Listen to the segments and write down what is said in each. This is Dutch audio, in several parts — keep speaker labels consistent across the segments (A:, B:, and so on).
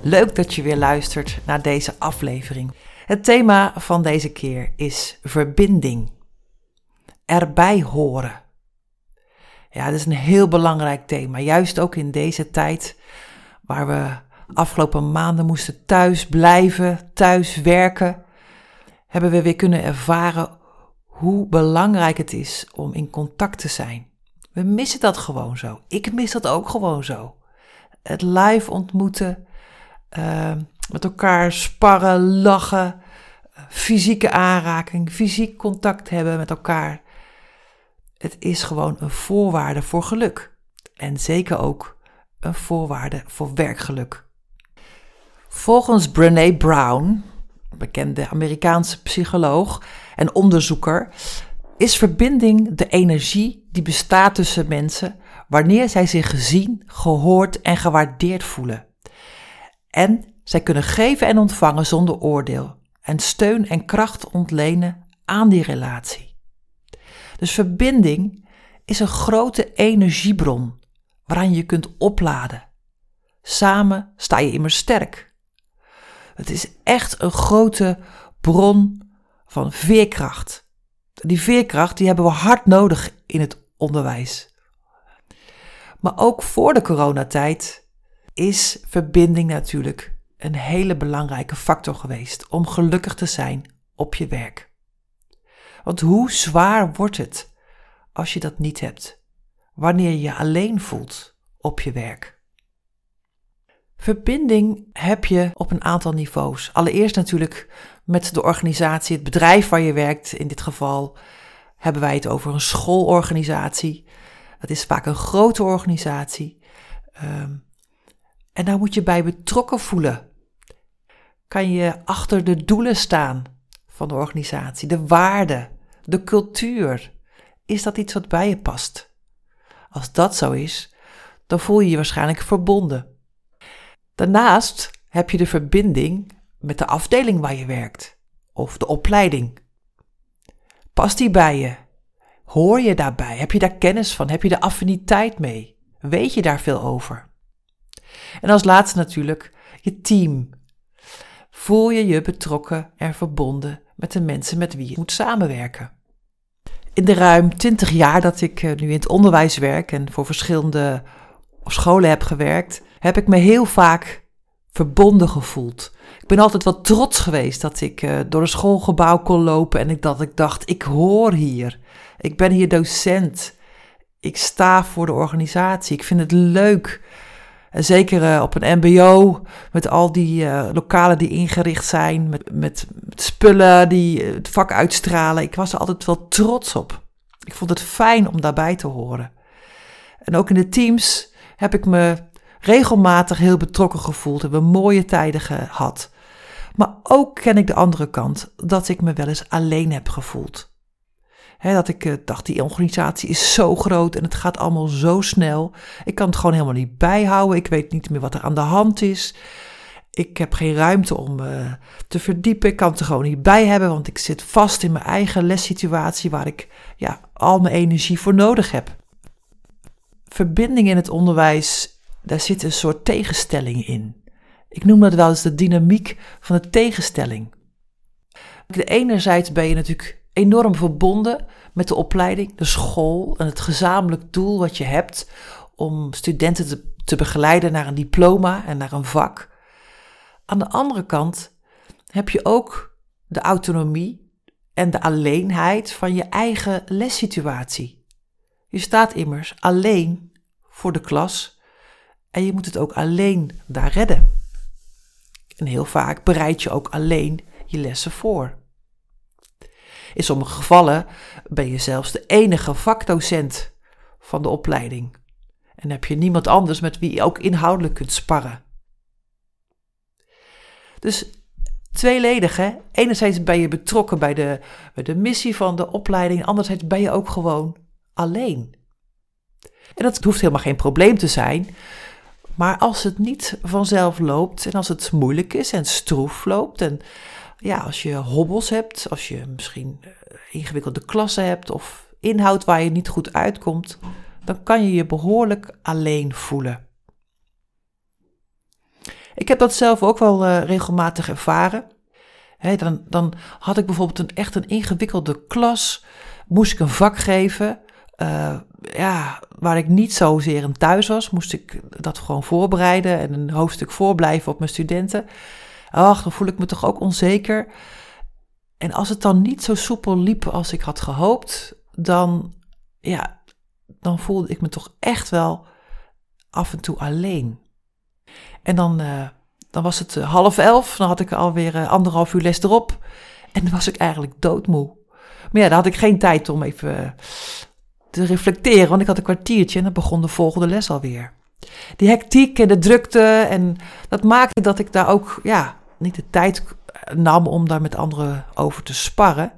A: leuk dat je weer luistert naar deze aflevering. Het thema van deze keer is verbinding. Erbij horen. Ja, dat is een heel belangrijk thema, juist ook in deze tijd waar we afgelopen maanden moesten thuis blijven, thuis werken, hebben we weer kunnen ervaren hoe belangrijk het is om in contact te zijn. We missen dat gewoon zo. Ik mis dat ook gewoon zo het live ontmoeten, uh, met elkaar sparren, lachen, fysieke aanraking, fysiek contact hebben met elkaar. Het is gewoon een voorwaarde voor geluk. En zeker ook een voorwaarde voor werkgeluk. Volgens Brené Brown, bekende Amerikaanse psycholoog en onderzoeker, is verbinding de energie die bestaat tussen mensen wanneer zij zich gezien, gehoord en gewaardeerd voelen. En zij kunnen geven en ontvangen zonder oordeel en steun en kracht ontlenen aan die relatie. Dus verbinding is een grote energiebron waaraan je kunt opladen. Samen sta je immer sterk. Het is echt een grote bron van veerkracht. Die veerkracht die hebben we hard nodig in het onderwijs. Maar ook voor de coronatijd is verbinding natuurlijk een hele belangrijke factor geweest om gelukkig te zijn op je werk. Want hoe zwaar wordt het als je dat niet hebt, wanneer je je alleen voelt op je werk? Verbinding heb je op een aantal niveaus. Allereerst natuurlijk met de organisatie, het bedrijf waar je werkt. In dit geval hebben wij het over een schoolorganisatie. Het is vaak een grote organisatie. Ehm, en daar moet je bij betrokken voelen. Kan je achter de doelen staan van de organisatie, de waarden, de cultuur? Is dat iets wat bij je past? Als dat zo is, dan voel je je waarschijnlijk verbonden. Daarnaast heb je de verbinding met de afdeling waar je werkt of de opleiding. Past die bij je? Hoor je daarbij? Heb je daar kennis van? Heb je de affiniteit mee? Weet je daar veel over? En als laatste natuurlijk je team. Voel je je betrokken en verbonden met de mensen met wie je moet samenwerken? In de ruim 20 jaar dat ik eh, nu in het onderwijs werk en voor verschillende scholen heb gewerkt, heb ik me heel vaak verbonden gevoeld. Ik ben altijd wel trots geweest dat ik uh, door een schoolgebouw kon lopen en ik, dat ik dacht, ik hoor hier. Ik ben hier docent. Ik sta voor de organisatie. Ik vind het leuk. Zeker uh, op een MBO, met al die uh, lokalen die ingericht zijn, met, met, met spullen die het vak uitstralen. Ik was er altijd wel trots op. Ik vond het fijn om daarbij te horen. En ook in de teams heb ik me regelmatig heel betrokken gevoeld. Hebben mooie tijden gehad. Maar ook ken ik de andere kant, dat ik me wel eens alleen heb gevoeld. Dat ik uh, dacht, die organisatie is zo groot en het gaat allemaal zo snel. Ik kan het gewoon helemaal niet bijhouden. Ik weet niet meer wat er aan de hand is. Ik heb geen ruimte om uh, te verdiepen. Ik kan het er gewoon niet bij hebben, want ik zit vast in mijn eigen lessituatie waar ik ja, al mijn energie voor nodig heb. Verbinding in het onderwijs daar zit een soort tegenstelling in. Ik noem dat wel eens de dynamiek van de tegenstelling. Enerzijds ben je natuurlijk enorm verbonden met de opleiding, de school en het gezamenlijk doel wat je hebt om studenten te, begeleiden naar een diploma en naar een vak. Aan de andere kant heb je ook de autonomie en de alleenheid van je eigen lessituatie. Je staat immers alleen voor de klas en je moet het ook alleen daar redden. En heel vaak bereid je ook alleen je lessen voor. In sommige gevallen ben je zelfs de enige vakdocent van de opleiding. En heb je niemand anders met wie je ook inhoudelijk kunt sparren. Dus tweeledig, hè? Enerzijds ben je betrokken bij de, bij de missie van de opleiding, anderzijds ben je ook gewoon alleen. En dat hoeft helemaal geen probleem te zijn. Maar als het niet vanzelf loopt en als het moeilijk is en stroef loopt en ja, als je hobbels hebt, als je misschien eh, ingewikkelde klassen hebt of inhoud waar je niet goed uitkomt, dan kan je je behoorlijk alleen voelen. Ik heb dat zelf ook wel uh, regelmatig ervaren. dan, dan had ik bijvoorbeeld een echt een ingewikkelde klas, moest ik een vak geven. Uh, ja, waar ik niet zozeer in thuis was, moest ik dat gewoon voorbereiden en een hoofdstuk voorblijven op mijn studenten. Ach, dan voel ik me toch ook onzeker. En als het dan niet zo soepel liep als ik had gehoopt, dan, ja, dan voelde ik me toch echt wel af en toe alleen. En dan, uh, dan was het uh, half elf, dan had ik alweer uh, anderhalf uur les erop. En dan was ik eigenlijk doodmoe. Maar ja, dan had ik geen tijd om even te reflecteren, want ik had een kwartiertje en dan begon de volgende les alweer. Die hectiek en de drukte en dat maakte dat ik daar ook ja, niet de tijd nam om daar met anderen over te sparren.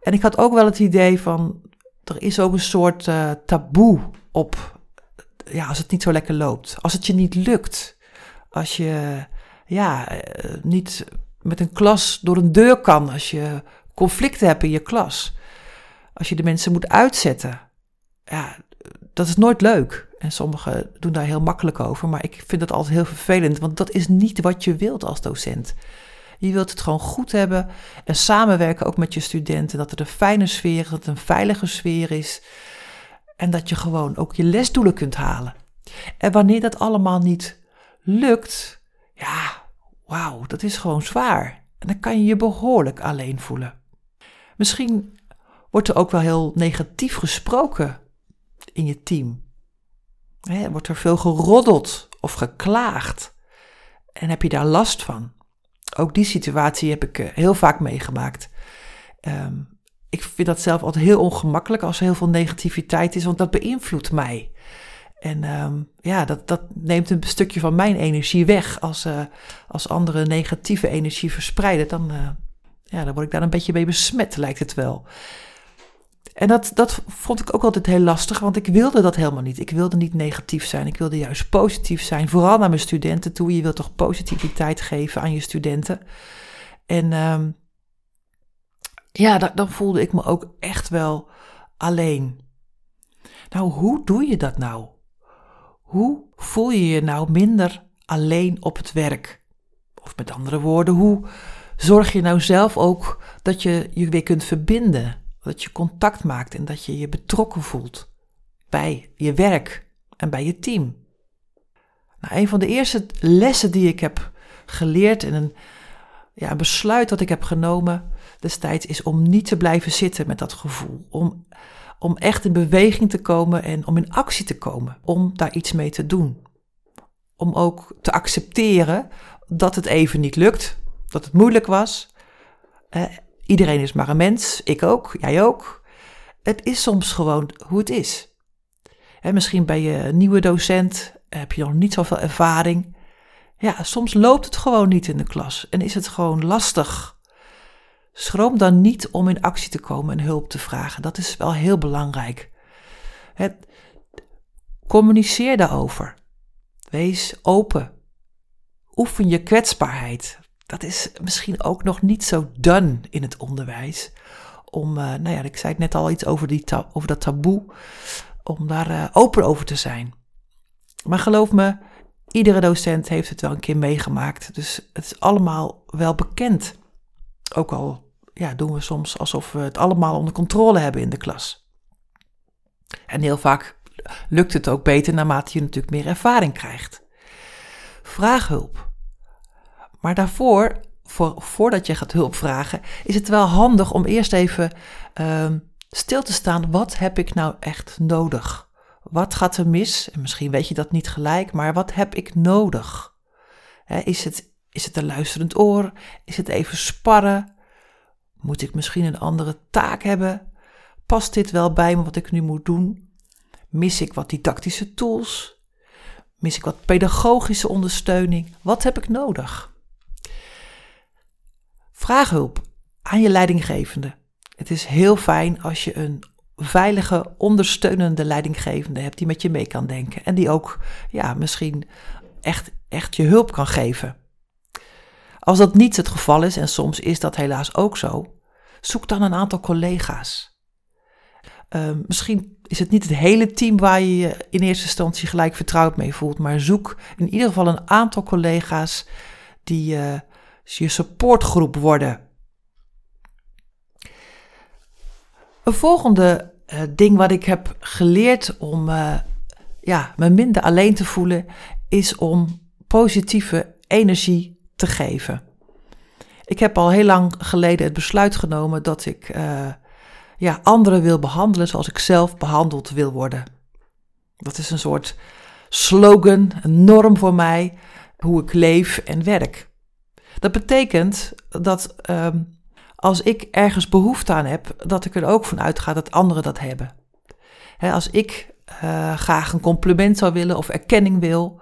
A: En ik had ook wel het idee van, er is ook een soort uh, taboe op, ja, als het niet zo lekker loopt. Als het je niet lukt. Als je, ja, uh, niet met een klas door een deur kan. Als je conflicten hebt in je klas. Als je de mensen moet uitzetten. Ja, dat is nooit leuk. En sommigen doen daar heel makkelijk over. Maar ik vind dat altijd heel vervelend. Want dat is niet wat je wilt als docent. Je wilt het gewoon goed hebben en samenwerken ook met je studenten. Dat het een fijne sfeer is, dat het een veilige sfeer is. En dat je gewoon ook je lesdoelen kunt halen. En wanneer dat allemaal niet lukt, ja, wauw, dat is gewoon zwaar. En dan kan je je behoorlijk alleen voelen. Misschien wordt er ook wel heel negatief gesproken in je team. Wordt er veel geroddeld of geklaagd? En heb je daar last van? Ook die situatie heb ik eh, heel vaak meegemaakt. Ehm, ik vind dat zelf altijd heel ongemakkelijk als er heel veel negativiteit is, want dat beïnvloedt mij. En ehm, ja, dat, dat neemt een stukje van mijn energie weg. Als, uh, als anderen negatieve energie verspreiden, dan, uh, ja, dan word ik daar een beetje mee besmet, lijkt het wel. En dat, dat vond ik ook altijd heel lastig, want ik wilde dat helemaal niet. Ik wilde niet negatief zijn, ik wilde juist positief zijn. Vooral naar mijn studenten toe. Je wilt toch positiviteit geven aan je studenten. En um, ja, dan voelde ik me ook echt wel alleen. Nou, hoe doe je dat nou? Hoe voel je je nou minder alleen op het werk? Of met andere woorden, hoe zorg je nou zelf ook dat je je weer kunt verbinden? Dat je contact maakt en dat je je betrokken voelt bij je werk en bij je team. Nou, een van de eerste lessen die ik heb geleerd en een, ja, een besluit dat ik heb genomen destijds is om niet te blijven zitten met dat gevoel. Om, om echt in beweging te komen en om in actie te komen. Om daar iets mee te doen. Om ook te accepteren dat het even niet lukt, dat het moeilijk was. Iedereen is maar een mens, ik ook, jij ook. Het is soms gewoon hoe het is. misschien ben je een nieuwe docent, heb je nog niet zoveel ervaring. Ja, soms loopt het gewoon niet in de klas en is het gewoon lastig. Schroom dan niet om in actie te komen en hulp te vragen. Dat is wel heel belangrijk. Het, communiceer daarover. Wees open. Oefen je kwetsbaarheid dat is misschien ook nog niet zo done in het onderwijs. Om, uh, nou ja, ik zei het net al iets over, die over dat taboe, om daar uh, open over te zijn. Maar geloof me, iedere docent heeft het wel een keer meegemaakt. Dus het is allemaal wel bekend. Ook al ja, doen we soms alsof we het allemaal onder controle hebben in de klas. En heel vaak lukt het ook beter naarmate je natuurlijk meer ervaring krijgt. Vraag hulp. Maar daarvoor, voor, voordat je gaat hulp vragen, is het wel handig om eerst even uh, stil te staan. Wat heb ik nou echt nodig? Wat gaat er mis? En misschien weet je dat niet gelijk, maar wat heb ik nodig? is, het, is het een luisterend oor? Is het even sparren? Moet ik misschien een andere taak hebben? Past dit wel bij me wat ik nu moet doen? Mis ik wat didactische tools? Mis ik wat pedagogische ondersteuning? Wat heb ik nodig? Vraag hulp aan je leidinggevende. Het is heel fijn als je een veilige, ondersteunende leidinggevende hebt die met je mee kan denken. En die ook, ja, misschien echt, echt je hulp kan geven. Als dat niet het geval is, en soms is dat helaas ook zo, zoek dan een aantal collega's. Ehm, misschien is het niet het hele team waar je je in eerste instantie gelijk vertrouwd mee voelt, maar zoek in ieder geval een aantal collega's die uh, je supportgroep worden. Een volgende uh, ding wat ik heb geleerd om uh, ja, me minder alleen te voelen, is om positieve energie te geven. Ik heb al heel lang geleden het besluit genomen dat ik uh, ja, anderen wil behandelen zoals ik zelf behandeld wil worden. Dat is een soort slogan, een norm voor mij, hoe ik leef en werk. Dat betekent dat uh, als ik ergens behoefte aan heb, dat ik er ook van uitga dat anderen dat hebben. als ik uh, graag een compliment zou willen of erkenning wil,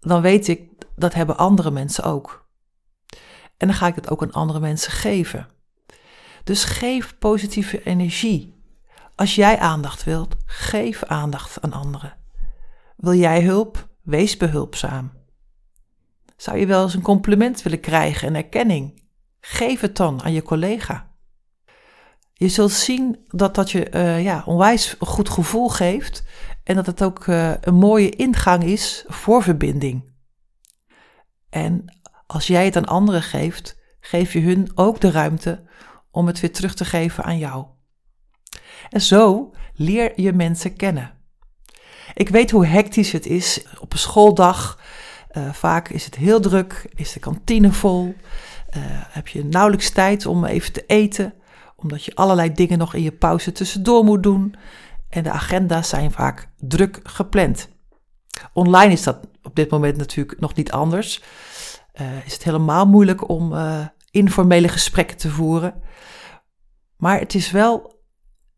A: dan weet ik dat hebben andere mensen ook. En dan ga ik het ook aan andere mensen geven. Dus geef positieve energie. Als jij aandacht wilt, geef aandacht aan anderen. Wil jij hulp? Wees behulpzaam. Zou je wel eens een compliment willen krijgen, een erkenning? Geef het dan aan je collega. Je zult zien dat dat je uh, ja, onwijs goed gevoel geeft en dat het ook uh, een mooie ingang is voor verbinding. En als jij het aan anderen geeft, geef je hun ook de ruimte om het weer terug te geven aan jou. En zo leer je mensen kennen. Ik weet hoe hectisch het is op een schooldag. Uh, vaak is het heel druk, is de kantine vol, uh, heb je nauwelijks tijd om even te eten, omdat je allerlei dingen nog in je pauze tussendoor moet doen. En de agenda's zijn vaak druk gepland. Online is dat op dit moment natuurlijk nog niet anders. Uh, is het helemaal moeilijk om informele gesprekken te voeren. Maar het is wel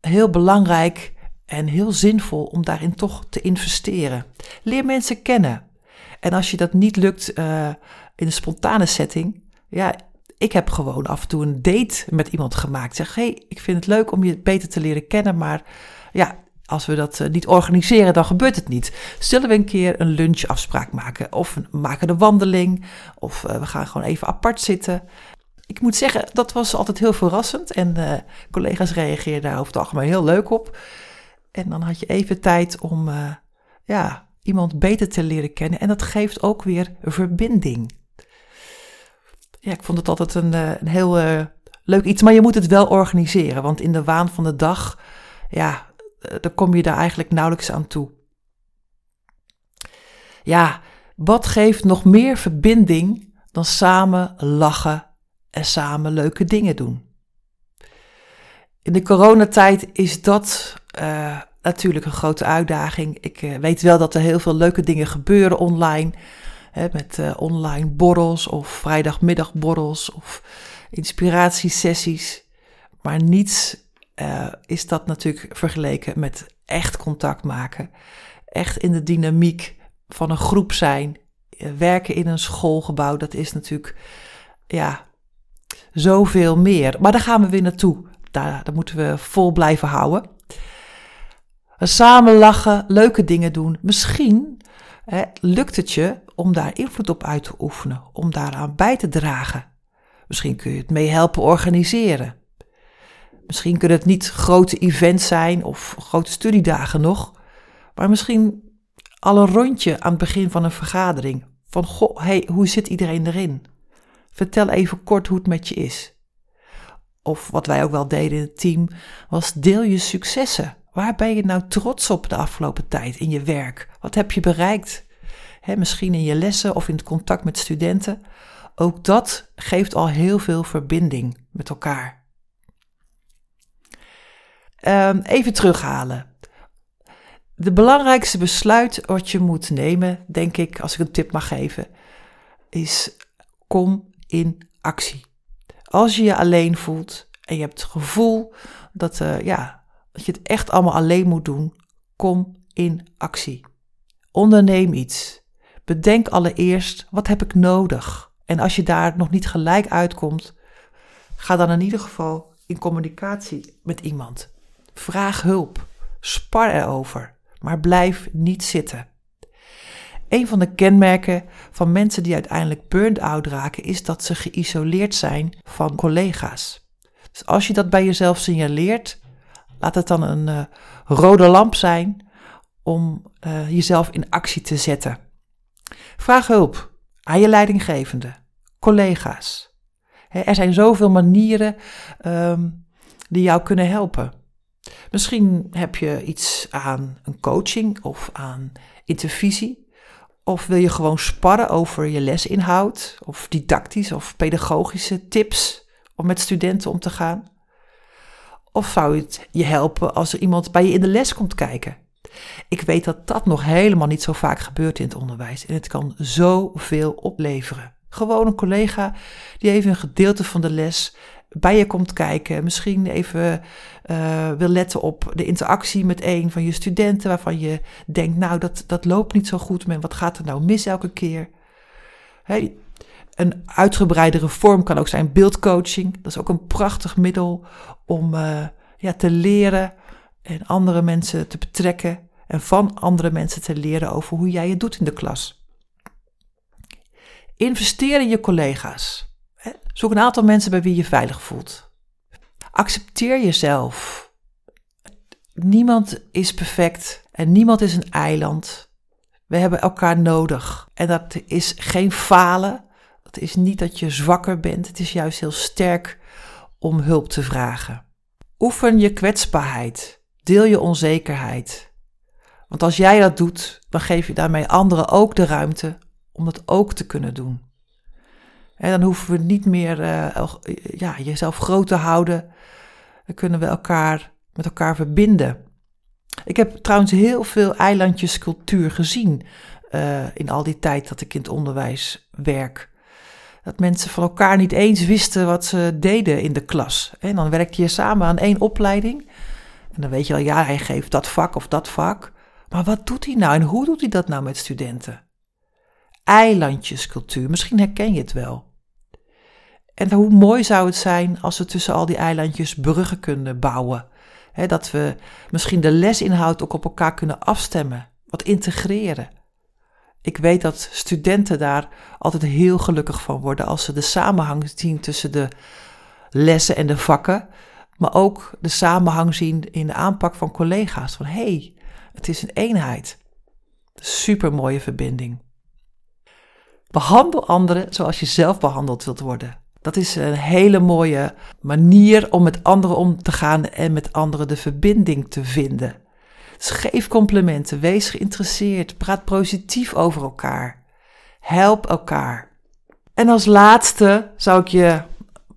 A: heel belangrijk en heel zinvol om daarin toch te investeren. Leer mensen kennen. En als je dat niet lukt uh, in een spontane setting, ja, ik heb gewoon af en toe een date met iemand gemaakt. Zeg, hey, ik vind het leuk om je beter te leren kennen, maar ja, als we dat eh, niet organiseren, dan gebeurt het niet. Zullen we een keer een lunchafspraak maken? Of maken een wandeling? Of uh, we gaan gewoon even apart zitten? Ik moet zeggen, dat was altijd heel verrassend. En collega's reageerden daar over het algemeen heel leuk op. En dan had je even tijd om ja, iemand beter te leren kennen. En dat geeft ook weer verbinding. Ja, ik vond het altijd een, een heel leuk iets. Maar je moet het wel organiseren. Want in de waan van de dag ja, eh, dan kom je daar eigenlijk nauwelijks aan toe. Ja, wat geeft nog meer verbinding dan samen lachen en samen leuke dingen doen? In de coronatijd is dat natuurlijk een grote uitdaging. Ik uh, weet wel dat er heel veel leuke dingen gebeuren online. Hè, met uh, online borrels of vrijdagmiddagborrels of inspiratiesessies. Maar niets uh, is dat natuurlijk vergeleken met echt contact maken. Echt in de dynamiek van een groep zijn. Werken in een schoolgebouw, dat is natuurlijk, ja, zoveel meer. Maar daar gaan we weer naartoe. Daar, daar moeten we vol blijven houden. Samen lachen, leuke dingen doen. Misschien hè, lukt het je om daar invloed op uit te oefenen, om daaraan bij te dragen. Misschien kun je het mee helpen organiseren. Misschien kunnen het niet grote events zijn of grote studiedagen nog, maar misschien al een rondje aan het begin van een vergadering. Van goh, hey, hoe zit iedereen erin? Vertel even kort hoe het met je is. Of wat wij ook wel deden in het team, was deel je successen. Waar ben je nou trots op de afgelopen tijd in je werk? Wat heb je bereikt? misschien in je lessen of in het contact met studenten. Ook dat geeft al heel veel verbinding met elkaar. Um, even terughalen. De belangrijkste besluit wat je moet nemen, denk ik, als ik een tip mag geven, is kom in actie. Als je je alleen voelt en je hebt het gevoel dat, uh, ja, dat je het echt allemaal alleen moet doen, kom in actie. Onderneem iets. Bedenk allereerst, wat heb ik nodig? En als je daar nog niet gelijk uitkomt, ga dan in ieder geval in communicatie met iemand. Vraag hulp. Spar erover. Maar blijf niet zitten. Een van de kenmerken van mensen die uiteindelijk burn-out raken is dat ze geïsoleerd zijn van collega's. Dus als je dat bij jezelf signaleert, laat het dan een uh, rode lamp zijn om uh, jezelf in actie te zetten. Vraag hulp aan je leidinggevende, collega's. er zijn zoveel manieren um, die jou kunnen helpen. Misschien heb je iets aan een coaching of aan intervisie. Of wil je gewoon sparren over je lesinhoud, of didactisch of pedagogische tips om met studenten om te gaan? Of zou het je helpen als er iemand bij je in de les komt kijken? Ik weet dat dat nog helemaal niet zo vaak gebeurt in het onderwijs en het kan zoveel opleveren. Gewoon een collega die even een gedeelte van de les bij je komt kijken. Misschien even uh, wil letten op de interactie met een van je studenten. Waarvan je denkt, nou dat, dat loopt niet zo goed. Maar wat gaat er nou mis elke keer? Een uitgebreidere vorm kan ook zijn beeldcoaching. Dat is ook een prachtig middel om uh, ja, te leren en andere mensen te betrekken. En van andere mensen te leren over hoe jij het doet in de klas. Investeer in je collega's. Zoek een aantal mensen bij wie je veilig voelt. Accepteer jezelf. Niemand is perfect en niemand is een eiland. We hebben elkaar nodig. En dat is geen falen. Is niet dat je zwakker bent. Het is juist heel sterk om hulp te vragen. Oefen je kwetsbaarheid. Deel je onzekerheid. Want als jij dat doet, dan geef je daarmee anderen ook de ruimte om dat ook te kunnen doen. En dan hoeven we niet meer uh, ja, jezelf groot te houden. Dan kunnen we elkaar met elkaar verbinden. Ik heb trouwens heel veel eilandjescultuur gezien uh, in al die tijd dat ik in het onderwijs werk. Dat mensen van elkaar niet eens wisten wat ze deden in de klas. En dan werkte je samen aan één opleiding. En dan weet je al, ja, hij geeft dat vak of dat vak. Maar wat doet hij nou en hoe doet hij dat nou met studenten? Eilandjescultuur, misschien herken je het wel. En hoe mooi zou het zijn als we tussen al die eilandjes bruggen kunnen bouwen. dat we misschien de lesinhoud ook op elkaar kunnen afstemmen, wat integreren. Ik weet dat studenten daar altijd heel gelukkig van worden als ze de samenhang zien tussen de lessen en de vakken, maar ook de samenhang zien in de aanpak van collega's. Van hé, hey, het is een eenheid. Super mooie verbinding. Behandel anderen zoals je zelf behandeld wilt worden. Dat is een hele mooie manier om met anderen om te gaan en met anderen de verbinding te vinden. Dus geef complimenten, wees geïnteresseerd, praat positief over elkaar. Help elkaar. En als laatste zou ik je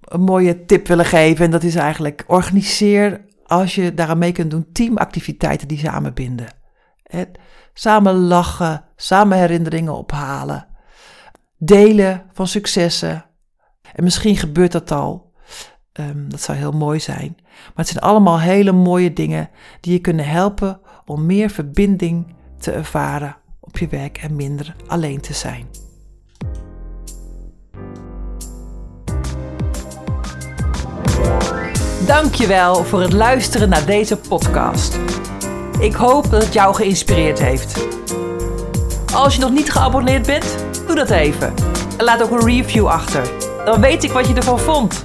A: een mooie tip willen geven. En dat is eigenlijk organiseer, als je daaraan mee kunt doen, teamactiviteiten die samenbinden. samen lachen, samen herinneringen ophalen. Delen van successen, en misschien gebeurt dat al. Um, dat zou heel mooi zijn. Maar het zijn allemaal hele mooie dingen die je kunnen helpen om meer verbinding te ervaren op je werk en minder alleen te zijn. Dankjewel voor het luisteren naar deze podcast. Ik hoop dat het jou geïnspireerd heeft. Als je nog niet geabonneerd bent, doe dat even. En laat ook een review achter. Dan weet ik wat je ervan vond.